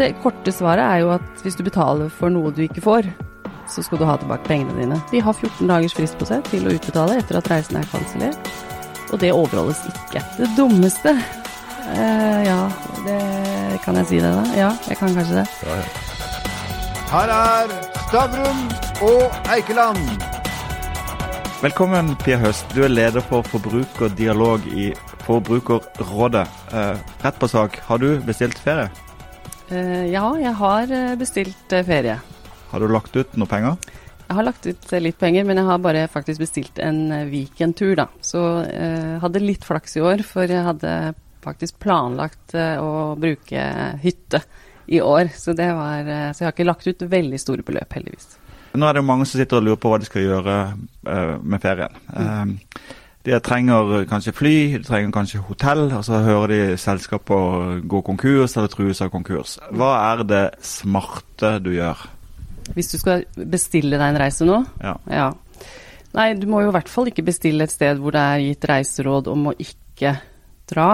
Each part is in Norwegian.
Det korte svaret er jo at hvis du betaler for noe du ikke får, så skal du ha tilbake pengene dine. De har 14 dagers frist på seg til å utbetale etter at reisen er kansellert, og det overholdes ikke. Det dummeste eh, Ja, det kan jeg si det, da? Ja, jeg kan kanskje det. Ja, ja. Her er Stavrum og Eikeland. Velkommen, Pia Høst. Du er leder for forbrukerdialog i Forbrukerrådet. Eh, rett på sak, har du bestilt ferie? Eh, ja, jeg har eh, bestilt eh, ferie. Har du lagt ut noe penger? Jeg har lagt ut litt penger, men jeg har bare faktisk bestilt en weekendtur, da. Så eh, hadde litt flaks i år, for jeg hadde faktisk planlagt å bruke hytte i år. Så, det var, så jeg har ikke lagt ut veldig store beløp, heldigvis. Nå er det jo mange som sitter og lurer på hva de skal gjøre med ferien. Eh, de trenger kanskje fly, de trenger kanskje hotell, og så hører de selskaper gå konkurs eller trues av konkurs. Hva er det smarte du gjør? Hvis du skal bestille deg en reise nå? Ja. Ja. Nei, du må jo i hvert fall ikke bestille et sted hvor det er gitt reiseråd om å ikke dra.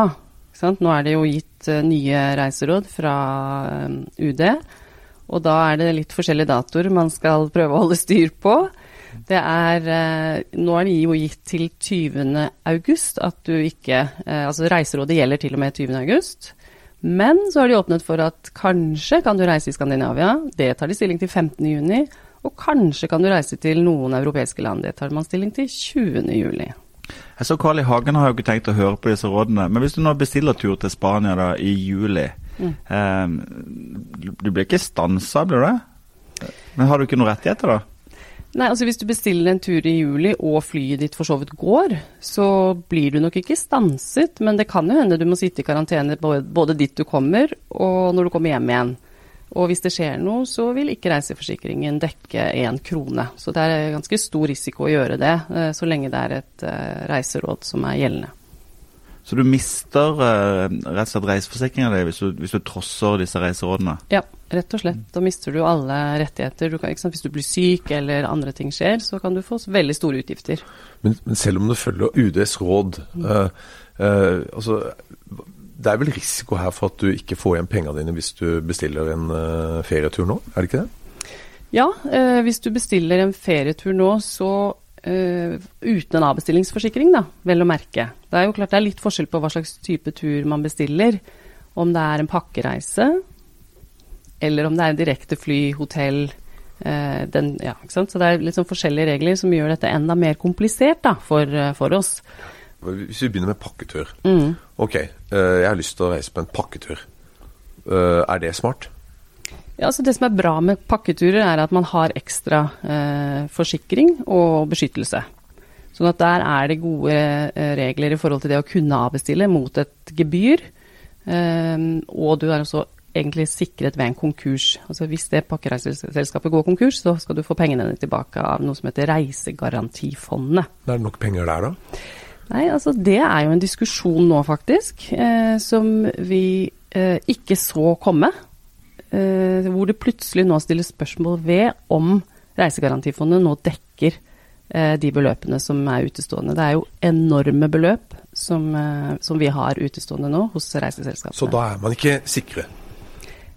Ikke sant? Nå er det jo gitt eh, nye reiseråd fra eh, UD, og da er det litt forskjellige datoer man skal prøve å holde styr på. Det er eh, Nå er det jo gitt til 20. august at du ikke eh, Altså reiserådet gjelder til og med 20. august. Men så har de åpnet for at kanskje kan du reise i Skandinavia. Det tar de stilling til 15. juni. Og kanskje kan du reise til noen europeiske land. Det tar man stilling til 20. juli. Jeg så Carl I. Hagen har jo ikke tenkt å høre på disse rådene. Men hvis du nå bestiller tur til Spania da i juli, eh, du blir ikke stansa, blir du det? Men har du ikke noen rettigheter da? Nei, altså Hvis du bestiller en tur i juli og flyet ditt for så vidt går, så blir du nok ikke stanset, men det kan jo hende du må sitte i karantene både, dit du kommer og når du kommer hjem igjen. Og hvis det skjer noe, så vil ikke reiseforsikringen dekke én krone. Så det er ganske stor risiko å gjøre det, eh, så lenge det er et eh, reiseråd som er gjeldende. Så du mister uh, rett og slett reiseforsikringa di hvis, du- hvis du trosser disse reiserådene? Ja, rett og slett. Da mister du alle rettigheter. Du kan, ikke sant? Hvis du blir syk eller andre ting skjer, så kan du få veldig store utgifter. Men, men selv om du følger UDs råd uh, uh, altså, Det er vel risiko her for at du ikke får igjen pengene dine hvis du bestiller en ferietur nå, er det ikke det? Ja, eh, hvis du bestiller en ferietur nå, så eh, uten en avbestillingsforsikring, da, vel å merke. Det er jo klart det er litt forskjell på hva slags type tur man bestiller. Om det er en pakkereise, eller om det er en direkte fly, hotell uh, den, ja? Så det er litt sånn forskjellige regler som gjør dette enda mer komplisert da, for, uh, for oss. Hvis vi begynner med pakketur. Mm. Ok, jeg har lyst til å reise på en pakketur. Er det smart? Ja, altså Det som er bra med pakketurer, er at man har ekstra eh, forsikring og beskyttelse. Sånn at der er det gode eh, regler i forhold til det å kunne avbestille mot et gebyr. Eh, og du er også egentlig sikret ved en konkurs. Altså Hvis det pakkereiseselskapet går konkurs, så skal du få pengene dine tilbake av noe som heter Reisegarantifondet. Er det nok penger der, da? Nei, altså det er jo en diskusjon nå, faktisk, eh, som vi eh, ikke så komme. Eh, hvor det plutselig nå stilles spørsmål ved om Reisegarantifondet nå dekker eh, de beløpene som er utestående. Det er jo enorme beløp som, eh, som vi har utestående nå hos reiseselskapene. Så da er man ikke sikre?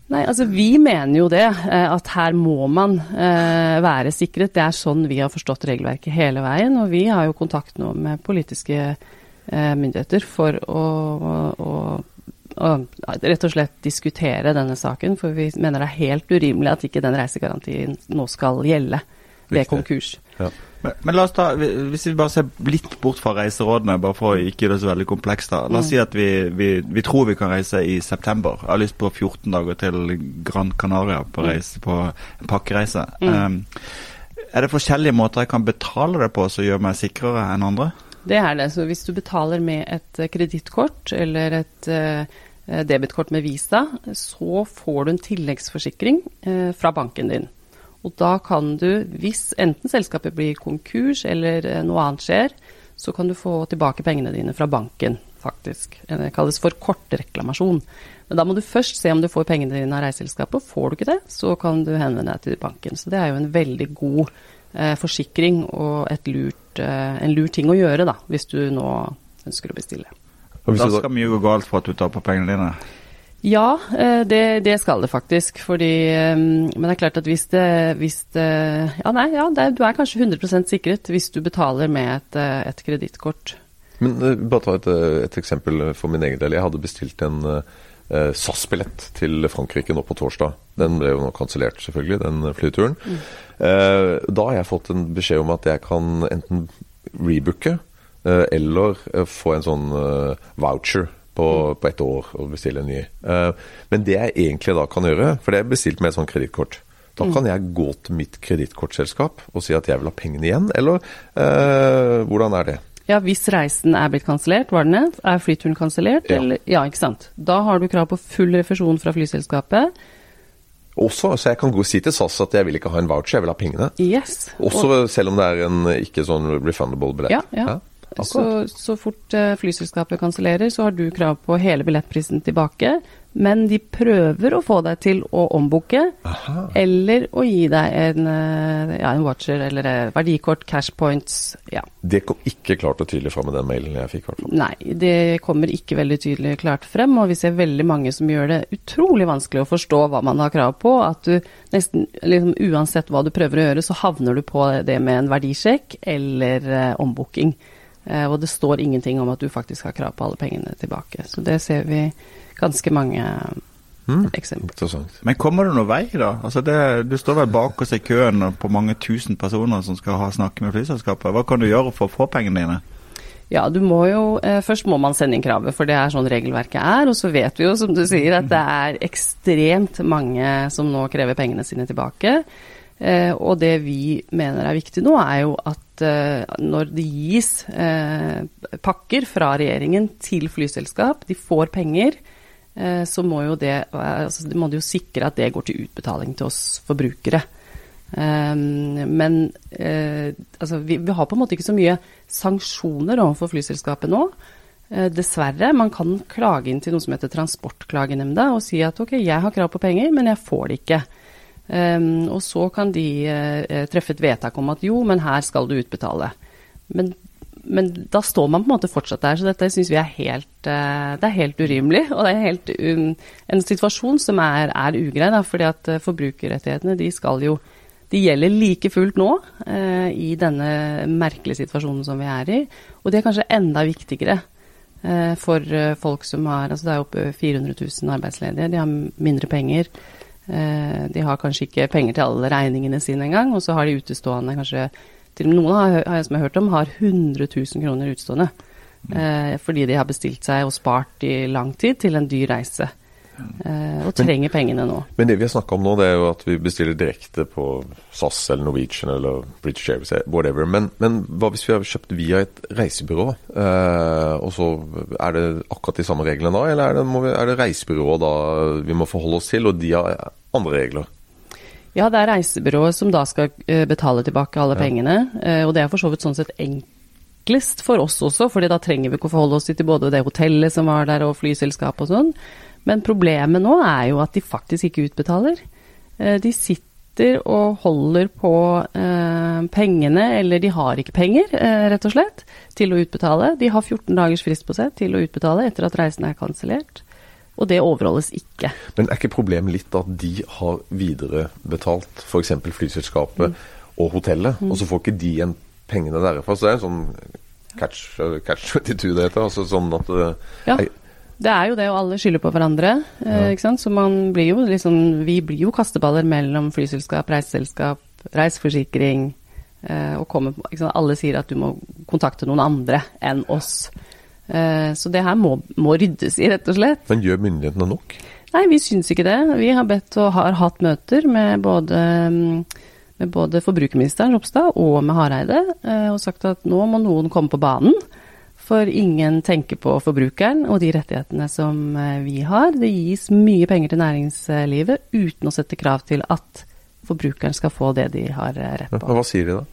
Nei, altså vi mener jo det, eh, at her må man eh, være sikret. Det er sånn vi har forstått regelverket hele veien. Og vi har jo kontakt nå med politiske eh, myndigheter for å, å, å rett og slett diskutere denne saken. For vi mener det er helt urimelig at ikke den reisegarantien nå skal gjelde ved Riktig. konkurs. Ja. Men, men la oss ta, hvis vi bare ser litt bort fra reiserådene, bare for å ikke gjøre det så veldig komplekst. da. La oss si at vi, vi, vi tror vi kan reise i september. Jeg har lyst på 14 dager til Gran Canaria på, reise, på en pakkereise. Um, er det forskjellige måter jeg kan betale det på som gjør meg sikrere enn andre? Det er det. Så hvis du betaler med et kredittkort eller et eh, debitkort med Visa, så får du en tilleggsforsikring eh, fra banken din. Og da kan du, hvis enten selskapet blir konkurs eller eh, noe annet skjer, så kan du få tilbake pengene dine fra banken, faktisk. Eh, Det kalles for kortreklamasjon. Men da må du først se om du får pengene dine av reiseselskapet. Får du ikke det, så kan du henvende deg til banken. Så det er jo en veldig god eh, forsikring og lurt, eh, en lur ting å gjøre, da, hvis du nå ønsker å bestille. Og hvis Da skal mye gå galt for at du taper pengene dine. Ja, eh, det, det, skal det faktisk. Fordi eh, Men det er klart at hvis det, hvis det Ja, nei, ja, det, du er kanskje 100% sikret hvis du betaler med et, eh, et kredittkort. Men bare ta et, et, eksempel for min egen del. Jeg hadde bestilt en uh, SAS-billett til Frankrike nå på torsdag. Den ble jo nå kansellert, selvfølgelig, den flyturen. Mm. Uh, da har jeg fått en beskjed om at jeg kan enten rebooke eller få en sånn voucher på, på ett år og bestille en ny. Men det jeg egentlig da kan gjøre, for det er bestilt med et sånt kredittkort da mm. kan jeg gå til mitt kredittkortselskap og si at jeg vil ha pengene igjen, eller eh, hvordan er det? Ja, Hvis reisen er blitt kansellert, var den det? Er flyturen kansellert? Ja. ja, ikke sant. Da har du krav på full refusjon fra flyselskapet. Også, så jeg kan gå og si til SAS at jeg vil ikke ha en voucher, jeg vil ha pengene. Yes. Også og, selv om det er en ikke sånn refundable billett. Ja, ja. Så, så, fort uh, flyselskapet kansellerer, så har du krav på hele billettprisen tilbake. Men de prøver å få deg til å ombooke, eller å gi deg en, uh, ja, en watcher eller uh, verdikort, cash points. Ja. Det kom ikke klart og tydelig fram med den mailen jeg fikk? hvert Nei, det kommer ikke veldig tydelig klart frem. Og vi ser veldig mange som gjør det utrolig vanskelig å forstå hva man har krav på. At du nesten liksom, uansett hva du prøver å gjøre, så havner du på det med en verdisjekk eller ombooking. Eh, og det står ingenting om at du faktisk har krav på alle pengene tilbake. Så det ser vi ganske mange mm, eksempler. Men kommer det noen vei, da? Altså det, du står vel bak oss i køen på mange tusen personer som skal ha snakke med flyselskapet. Hva kan du gjøre for å få pengene dine? Ja, du må jo eh, Først må man sende inn kravet, for det er sånn regelverket er. Og så vet vi jo, som du sier, at det er ekstremt mange som nå krever pengene sine tilbake. Eh, og det vi mener er viktig nå, er jo at eh, når det gis eh, pakker fra regjeringen til flyselskap, de får penger, eh, så må jo det altså, må de jo sikre at det går til utbetaling til oss forbrukere. Eh, men eh, altså, vi, vi, har på en måte ikke så mye sanksjoner overfor flyselskapet nå. Dessverre. Man kan klage inn til noe som heter Transportklagenemnda og si at ok, jeg har krav på penger, men jeg får det ikke. Um, og så kan de uh, treffe et vedtak om at jo, men her skal du utbetale. Men, men da står man på en måte fortsatt der, så dette syns vi er helt, uh, det er helt urimelig. Og det er helt, um, en situasjon som er, er ugrei, da, fordi at forbrukerrettighetene de skal jo de gjelder like fullt nå i denne merkelige situasjonen som vi er i. Og det er kanskje enda viktigere for folk som har altså Det er oppe 400 000 arbeidsledige, de har mindre penger. Eh, de har kanskje ikke penger til alle regningene sine engang, og så har de utestående kanskje til Noen har, har, som jeg har hørt om, har 100 000 kroner utestående. Eh, fordi de har bestilt seg og spart i lang tid til en dyr reise. Eh, og trenger men, pengene nå. Men det vi har snakka om nå, det er jo at vi bestiller direkte på SAS eller Norwegian eller British Airways, whatever. Men, men hva hvis vi har kjøpt via et reisebyrå, eh, og så er det akkurat de samme reglene da? Eller er det, vi, er det reisebyrået da vi må forholde oss til, og de har andre regler? Ja, det er reisebyrået som da skal eh, betale tilbake alle ja. pengene. Eh, og det er for så vidt sånn sett enklest for oss også, fordi da trenger vi ikke å forholde oss til både det hotellet som var der og flyselskapet og sånn. Men problemet nå er jo at de faktisk ikke utbetaler. Eh, de sitter og holder på pengene, eller de har ikke penger, rett og slett, til å utbetale. De har 14 dagers frist på seg til å utbetale etter at reisen er kansellert og det overholdes ikke. Men er ikke problemet litt at de har viderebetalt f.eks. flyselskapet mm. og hotellet, mm. og så får ikke de igjen pengene derfra? Så det er en sånn catch, catch 22 det heter. Altså sånn at Ja. ja. Det er jo det, og alle skylder på hverandre. Eh, ja. ikke sant? Så man blir jo liksom Vi blir jo kasteballer mellom flyselskap, reiseselskap, reiseforsikring. Eh, og kommer, Alle sier at du må kontakte noen andre enn oss. Eh, så det her må, må, ryddes i, rett og slett. Men gjør myndighetene nok? Nei, vi syns ikke det. Vi har bedt og har hatt møter med både, med både forbrukerministeren Ropstad og med Hareide, eh, og sagt at nå må noen komme på banen. For ingen tenker på forbrukeren og de rettighetene som eh, vi har. Det gis mye penger til næringslivet uten å sette krav til at forbrukeren skal få det de har rett på. Hva sier de da?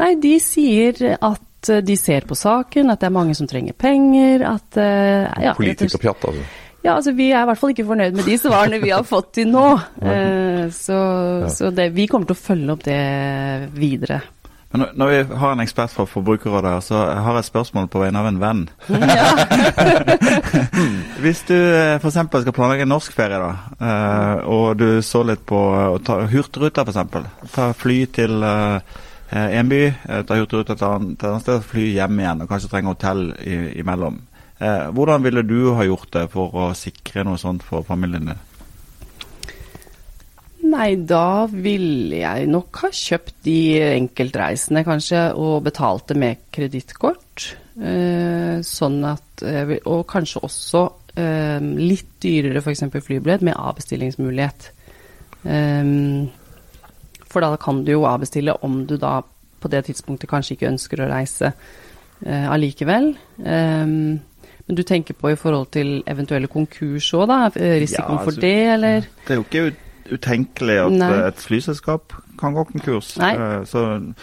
Nei, de sier at Eh, de ser på saken, at det er mange som trenger penger, at uh, ja, Politikerpjatt, altså? Ja, altså vi er i hvert fall ikke fornøyd med de svarene vi har fått til nå. Uh, så, ja. så det, vi kommer til å følge opp det videre. Men når- vi har en ekspert fra Forbrukerrådet her, så har jeg et spørsmål på vegne av en venn. Ja. Hvis du f.eks. skal planlegge en norsk ferie, da, eh, og du så litt på å ta Hurtigruta f.eks. Ta fly til eh, en by, eh, ta Hurtigruta til et et annet sted, fly hjem igjen, og kanskje trenge hotell i, imellom. Eh, hvordan ville du ha gjort det for å sikre noe sånt for familien din? Nei, da ville jeg nok ha kjøpt de enkeltreisene, kanskje, og betalte med kredittkort. Eh, sånn eh, Og kanskje også eh, litt dyrere f.eks. flybillett med avbestillingsmulighet. Eh, for da kan du jo avbestille om du da på det tidspunktet kanskje ikke ønsker å reise eh, allikevel. Um, men du tenker på i forhold til eventuelle konkurs òg, da? eh, Risikoen Ja, for altså- det, eller? Det er jo ikke utenkelig at Nei. eh, et flyselskap kan gå konkurs. Nei. Eh, Så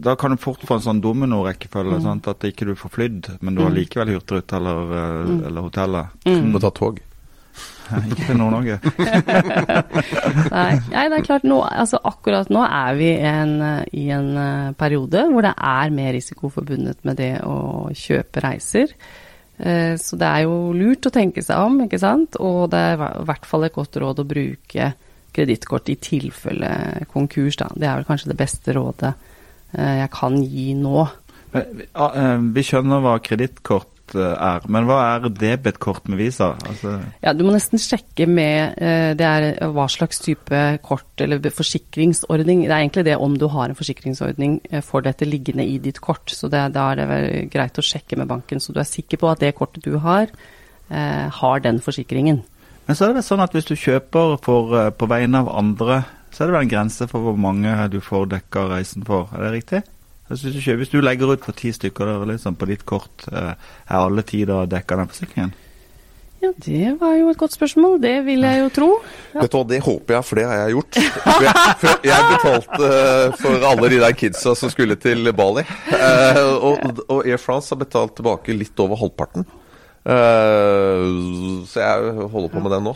da kan du fort få en sånn dominorekkefølge. Mm. sant? At ikke du får flydd, men du har likevel Hurtigrute eller, Mm. eller hotellet. Mm. Må ta tog. ikke til Nord-Norge. Nei, nei, det er klart nå, altså akkurat nå er vi en, i en eh, periode hvor det er mer risiko forbundet med det å kjøpe reiser. Eh, Så det er jo lurt å tenke seg om, ikke sant. Og det er i hvert fall et godt råd å bruke kredittkort i tilfelle konkurs, da. Det er vel kanskje det beste rådet eh, jeg kan gi nå. Ah, Vi skjønner hva kredittkort eh, er, men hva er debetkort med Visa? Altså, Ja, du må nesten sjekke med eh, det er eh, hva slags type kort eller forsikringsordning. Det er egentlig det om du har en forsikringsordning for dette liggende i ditt kort. Så det, da er det vel greit å sjekke med banken, så du er sikker på at det kortet du har, har den forsikringen. men så er det vel sånn at hvis du kjøper for, på vegne av andre, så er det vel en grense for hvor mange du får dekka reisen for. Er det riktig? Altså, hvis, du kjøper, hvis du legger ut for ti stykker der, liksom, på ditt kort, eh, er alle ti da dekka den forsikringen? Ja, det var jo et godt spørsmål. Det vil jeg jo tro. Vet du hva, Det håper jeg, for det har jeg gjort. For jeg, for jeg betalte eh, for alle de der kidsa som skulle til Bali. Eh, og, og Air France har betalt tilbake litt over halvparten. Eh, så jeg holder på med den nå.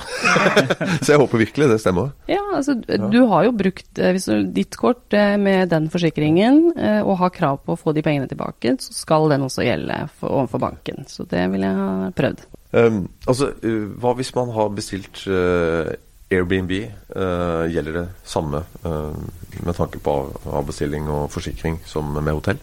så jeg håper virkelig det stemmer. Ja, altså du har jo brukt eh, hvis du, ditt kort eh, med den forsikringen og har krav på å få de pengene tilbake, så skal den også gjelde for, overfor banken. Så det vil jeg ha prøvd. Um, altså, uh, Hva hvis man har bestilt uh, Airbnb? Uh, gjelder det samme uh, med tanke på avbestilling og forsikring som med hotell?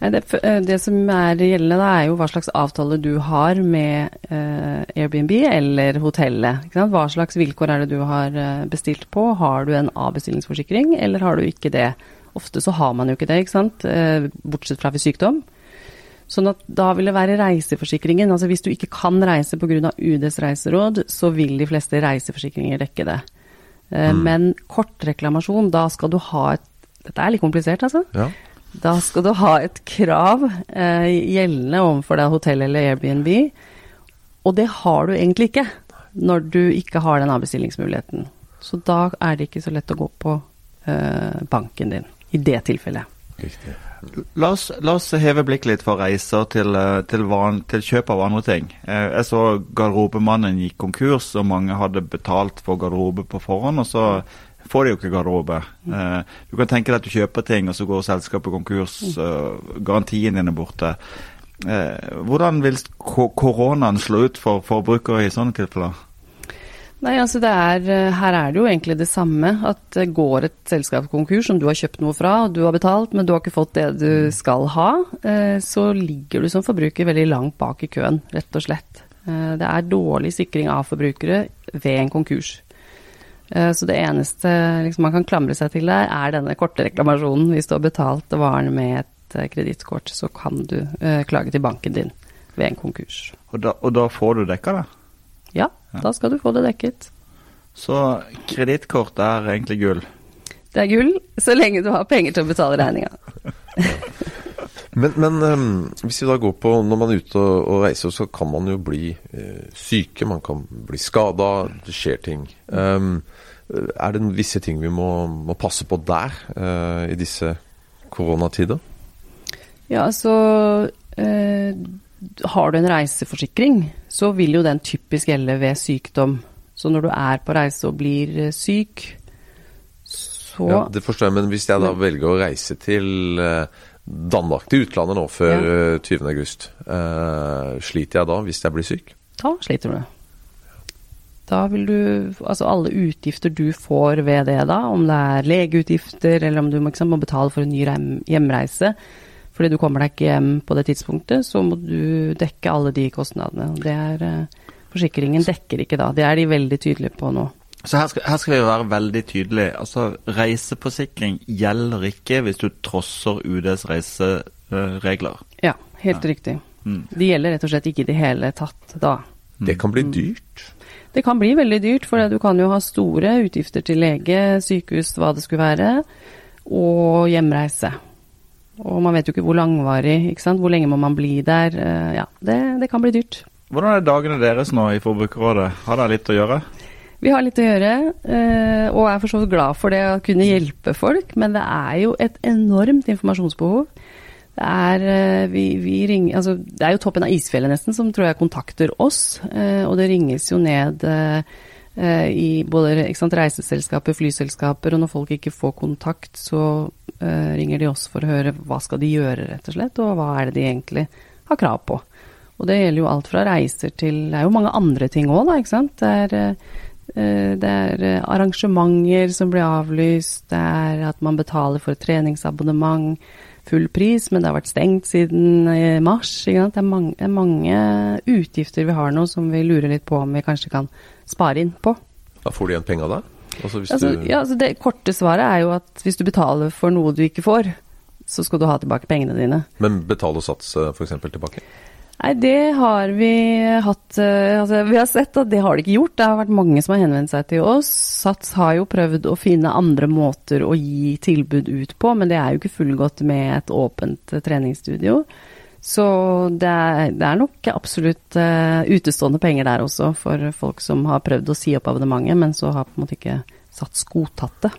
Nei, Det, eh, det som er gjeldende, da, er jo hva slags avtale du har med eh, Airbnb eller hotellet. Hva slags vilkår er det du har eh, bestilt på? Har du en avbestillingsforsikring, eller har du ikke det? Ofte så har man jo ikke det, ikke sant? Eh, bortsett fra ved sykdom. Sånn at da vil det være reiseforsikringen. Altså hvis du ikke kan reise pga. UDs reiseråd, så vil de fleste reiseforsikringer dekke det. Eh, Men kortreklamasjon, da skal du ha et Dette er litt komplisert, altså. Ja. Da skal du ha et krav eh, gjeldende overfor deg hotell eller Airbnb, og det har du egentlig ikke når du ikke har den avbestillingsmuligheten. Så da er det ikke så lett å gå på eh, banken din, i det tilfellet. Riktig. La oss, la oss heve blikket litt for reiser til, eh, til, van, til kjøp av andre ting. Eh, Jeg så garderobemannen gikk konkurs, og mange hadde betalt for garderobe på forhånd, og så får de jo ikke garderobe. Eh, Du kan tenke deg at du kjøper ting, og så går selskapet konkurs, og garantien din er borte. Eh, Hvordan vil koronaen slå ut for forbrukere i sånne tilfeller? Nei, altså det er, eh, Her er det jo egentlig det samme. At det går et selskap konkurs som du har kjøpt noe fra, og du har betalt, men du har ikke fått det du skal ha. Så ligger du som forbruker veldig langt bak i køen, rett og slett. Det er dårlig sikring av forbrukere ved en konkurs. Eh, Så det eneste liksom, man kan klamre seg til der, er denne korte reklamasjonen. Hvis du har betalt varen med et eh, kredittkort, så kan du eh, klage til banken din ved en konkurs. Og da, og da får du dekka det? Ja, da skal du få det dekket. Så kredittkort er egentlig gull. Det er gull, så lenge du har penger til å betale regninga. Men, men um, hvis vi da går på Når man er ute og, og reiser, så kan man jo bli uh, syke, man kan bli skada, det skjer ting. Um, er det visse ting vi må, må passe på der uh, i disse koronatider? Ja, altså uh, Har du en reiseforsikring, så vil jo den typisk gjelde ved sykdom. Så når du er på reise og blir syk, så Ja, det forstår jeg, men hvis jeg da velger å reise til eh, Danmark, til utlandet nå før Ja. eh, 20. august, eh, sliter jeg da hvis jeg blir syk? Da sliter du. Da vil du Altså alle utgifter du får ved det da, om det er legeutgifter, eller om du må, sant, må betale for en ny hjemreise fordi du kommer deg ikke hjem på det tidspunktet, så må du dekke alle de kostnadene. Det er eh, Forsikringen dekker ikke da. Det er de veldig tydelige på nå. Så her skal, her skal vi være veldig tydelige. Altså, Reiseforsikring gjelder ikke hvis du trosser UDs reiseregler. Ja, helt riktig. Mm. Det gjelder rett og slett ikke i det hele tatt da. Det kan bli dyrt. Det kan bli veldig dyrt, for du kan jo ha store utgifter til lege, sykehus, hva det skulle være, og hjemreise. Og man vet jo ikke hvor langvarig, ikke sant. Hvor lenge må man bli der. Eh, Ja, det, det kan bli dyrt. Hvordan er dagene deres nå i Forbrukerrådet? Har dere litt å gjøre? Vi har litt å gjøre, eh, og er for så vidt glad for det å kunne hjelpe folk, men det er jo et enormt informasjonsbehov. Det er, eh, vi, vi ringer, altså, det er jo toppen av isfjellet nesten som tror jeg kontakter oss, eh, og det ringes jo ned i både sant, reiseselskaper, flyselskaper, og når folk ikke får kontakt, så ringer de oss for å høre hva skal de gjøre, rett og slett, og hva er det de egentlig har krav på. Og det gjelder jo alt fra reiser til Det er jo mange andre ting òg, da, ikke sant. Det er, det er eh, arrangementer som blir avlyst, det er at man betaler for treningsabonnement, full pris, men det har vært stengt siden eh, mars. Det, er mange, det er mange utgifter vi har nå som vi lurer litt på om vi kanskje kan spare inn på. Da får du igjen penga da? Altså Altså, du ja, altså det korte svaret er jo at hvis du betaler for noe du ikke får, så skal du ha tilbake pengene dine. Men betal og sats f.eks. tilbake? Nei, det har vi hatt eh, Altså, vi har sett at det har de ikke gjort. Det har vært mange som har henvendt seg til oss. Sats har jo prøvd å finne andre måter å gi tilbud ut på, men det er jo ikke fullgodt med et åpent eh, treningsstudio. Så det er, det er nok absolutt uh, utestående penger der også, for folk som har prøvd å si opp abonnementet, men så har på en måte ikke Sats godtatt det.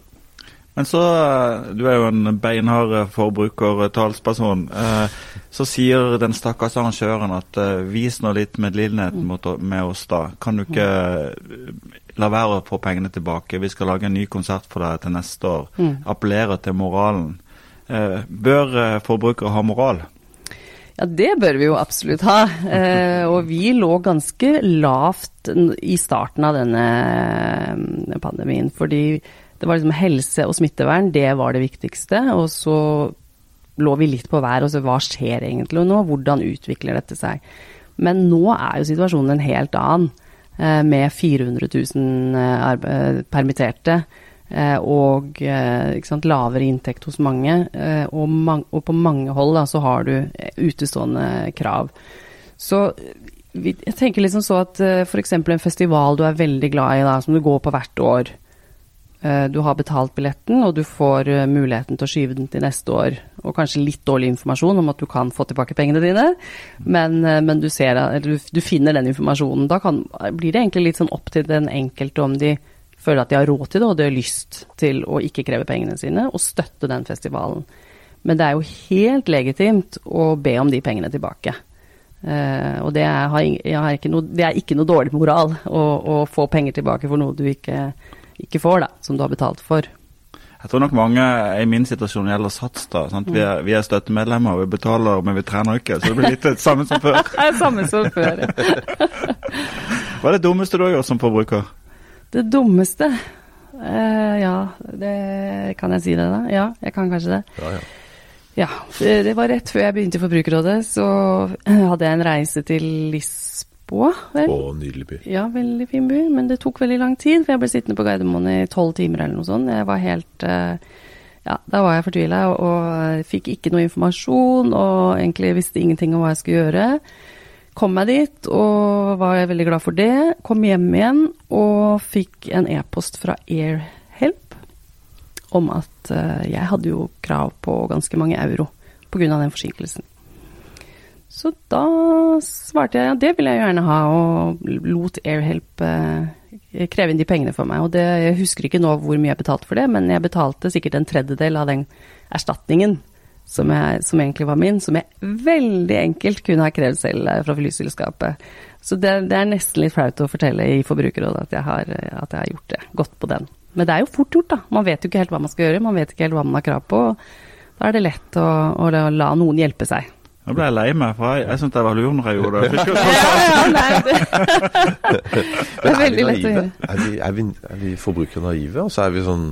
Men så, eh, du er jo en beinhard eh, forbrukertalsperson. Eh, Så sier den stakkars arrangøren at vis nå litt medlidenhet mot med oss, da. Kan du ikke la være å få pengene tilbake? Vi skal lage en ny konsert for deg til neste år. Mm. Appellere til moralen. Bør forbrukere ha moral? Ja, det bør vi jo absolutt ha. Eh, og vi lå ganske lavt i starten av denne pandemien. Fordi det var liksom helse og smittevern, det var det viktigste. Og så lå vi litt på hver, og så hva skjer egentlig nå? Hvordan utvikler dette seg? Men nå er jo situasjonen en helt annen. eh, Med 400 000 eh, permitterte eh, og eh, ikke sant, lavere inntekt hos mange. Og, man, og på mange hold da, så har du utestående krav. Så jeg tenker liksom så at f.eks. en festival du er veldig glad i, da, som du går på hvert år. Eh, Du har betalt billetten, og du får eh, muligheten til å skyve den til neste år. Og kanskje litt dårlig informasjon om at du kan få tilbake pengene dine, men, eh, men du, ser, du, du finner den informasjonen. Da kan, blir det egentlig litt sånn opp til den enkelte om de føler at de har råd til det, og de har lyst til å ikke kreve pengene sine, og støtte den festivalen. Men det er jo helt legitimt å be om de pengene tilbake. Uh, og det er, har, har noe, det er ikke noe dårlig moral å, å få penger tilbake for noe du ikke, ikke får, da, som du har betalt for. Jeg tror nok mange i min situasjon gjelder Sats. da, sant? Vi er, vi er støttemedlemmer, vi betaler, men vi trener ikke. Så det blir litt samme som før. Det er samme som før. Hva er det dummeste du har gjort som forbruker? Det dummeste Uh, Ja, det kan jeg si det, da? Ja, jeg kan kanskje det. Ja, ja. Ja, det, det var rett før jeg begynte i Forbrukerrådet, så hadde jeg en reise til Lisboa, vel? Å, nydelig by. Ja, veldig fin by, men det tok veldig lang tid, for jeg ble sittende på Gardermoen i tolv timer eller noe sånt. Jeg var helt eh, Ja, da var jeg fortvila og, og fikk ikke noe informasjon og egentlig visste ingenting om hva jeg skulle gjøre. Kom meg dit og var veldig glad for det. Kom hjem igjen og fikk en e-post fra Airhelp om at eh, jeg hadde jo krav på ganske mange euro pga. den forsinkelsen. Så da svarte jeg ja, det vil jeg gjerne ha, og lot Airhelp eh, kreve inn de pengene for meg. Og det, jeg husker ikke nå hvor mye jeg betalte for det, men jeg betalte sikkert en tredjedel av den erstatningen som, jeg, som egentlig var min, som jeg veldig enkelt kunne ha krevd selv eh, fra flyselskapet. Så det, det er nesten litt flaut å fortelle i Forbrukerrådet at jeg har, at jeg har gjort det. Gått på den. Men det er jo fort gjort, da. Man vet jo ikke helt hva man skal gjøre, man vet ikke helt hva man har krav på. Da er det lett å, å la noen hjelpe seg. Nå ble jeg lei meg, for jeg, jeg syntes det var lur når jeg gjorde det. Ja, ja, nei, det, det er veldig lett å gjøre. Er vi, er vi, er vi forbrukere naive, og så er vi sånn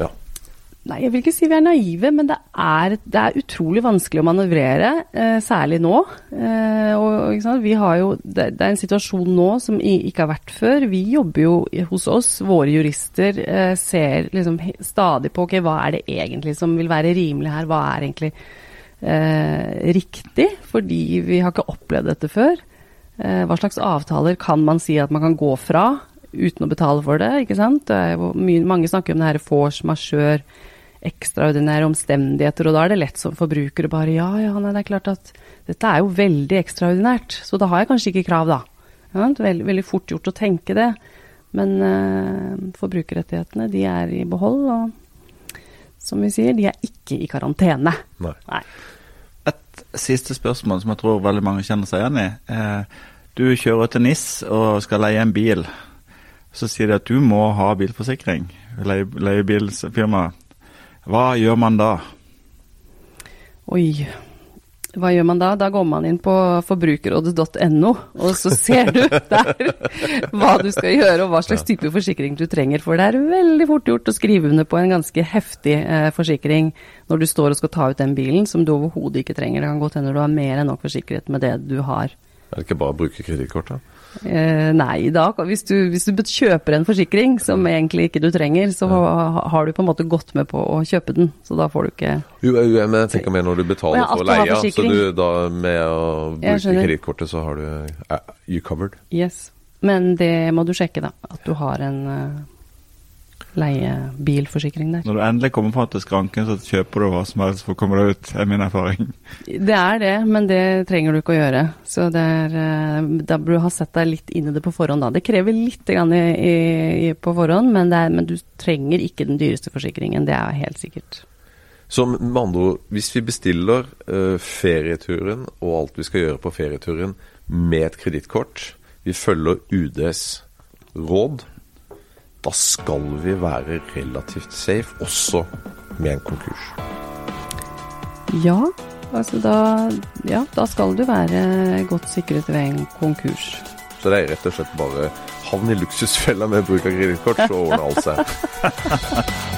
Ja. Nei, jeg vil ikke si vi er naive, men det er, det er utrolig vanskelig å manøvrere, eh, særlig nå. Eh, og, ikke sant? Vi har jo, det, det er en situasjon nå som i, ikke har vært før. Vi jobber jo hos oss, våre jurister eh, ser liksom stadig på ok, hva er det egentlig som vil være rimelig her, hva er egentlig eh, riktig, fordi vi har ikke opplevd dette før. Eh, hva slags avtaler kan man si at man kan gå fra uten å betale for det, ikke sant? Det mye, mange snakker om det her force majeure, ekstraordinære omstendigheter, og da er det lett som forbruker å bare ja, ja, nei, det er klart at dette er jo veldig ekstraordinært, så da har jeg kanskje ikke krav, da. Ja, det er veldig, veldig fort gjort å tenke det, men eh, forbrukerrettighetene, de er i behold, og som vi sier, de er ikke i karantene. Nei. Nei. Et siste spørsmål som jeg tror veldig mange kjenner seg igjen i. Eh, du kjører til NIS og skal leie en bil. Så sier de at du må ha bilforsikring. Leie, leiebilsfirma. Hva gjør man da? Oi. Hva gjør man da? Da går man inn på forbrukerrådet.no, og så ser du der hva du skal gjøre og hva slags type forsikring du trenger. For det er veldig fort gjort å skrive under på en ganske heftig eh, forsikring når du står og skal ta ut den bilen som du overhodet ikke trenger. Det kan godt hende du har mer enn nok forsikret med det du har. Er det ikke bare å bruke kredittkortet? Eh, nei, da, hvis, du, hvis du kjøper en forsikring som egentlig ikke du trenger, så ha- har du på en måte gått med på å kjøpe den. Så da får du ikke Jo, jo, men jeg tenker mer når du betaler for leia. Så du da med å bruke kredittkortet, så har du uh, You covered. Yes. Men det må du sjekke, da. At du har en uh, leiebilforsikring der. Når du endelig kommer fram til skranken, så kjøper du hva som helst for å komme deg ut, er min erfaring. Det er det, men det trenger du ikke å gjøre. Så det er, uh, da burde du ha sett deg litt inn i det på forhånd, da. Det krever litt grann i, i, i, på forhånd, men, det er, men du trenger ikke den dyreste forsikringen. Det er helt sikkert. Så med andre ord, hvis vi bestiller uh, ferieturen og alt vi skal gjøre på ferieturen med et kredittkort, vi følger UDs råd, da skal vi være relativt safe, også med en konkurs. Ja, altså da, ja, da skal du være godt sikret ved en konkurs. Så det er rett og slett bare havn i luksusfella med bruk av kredittkort, så ordner alt seg.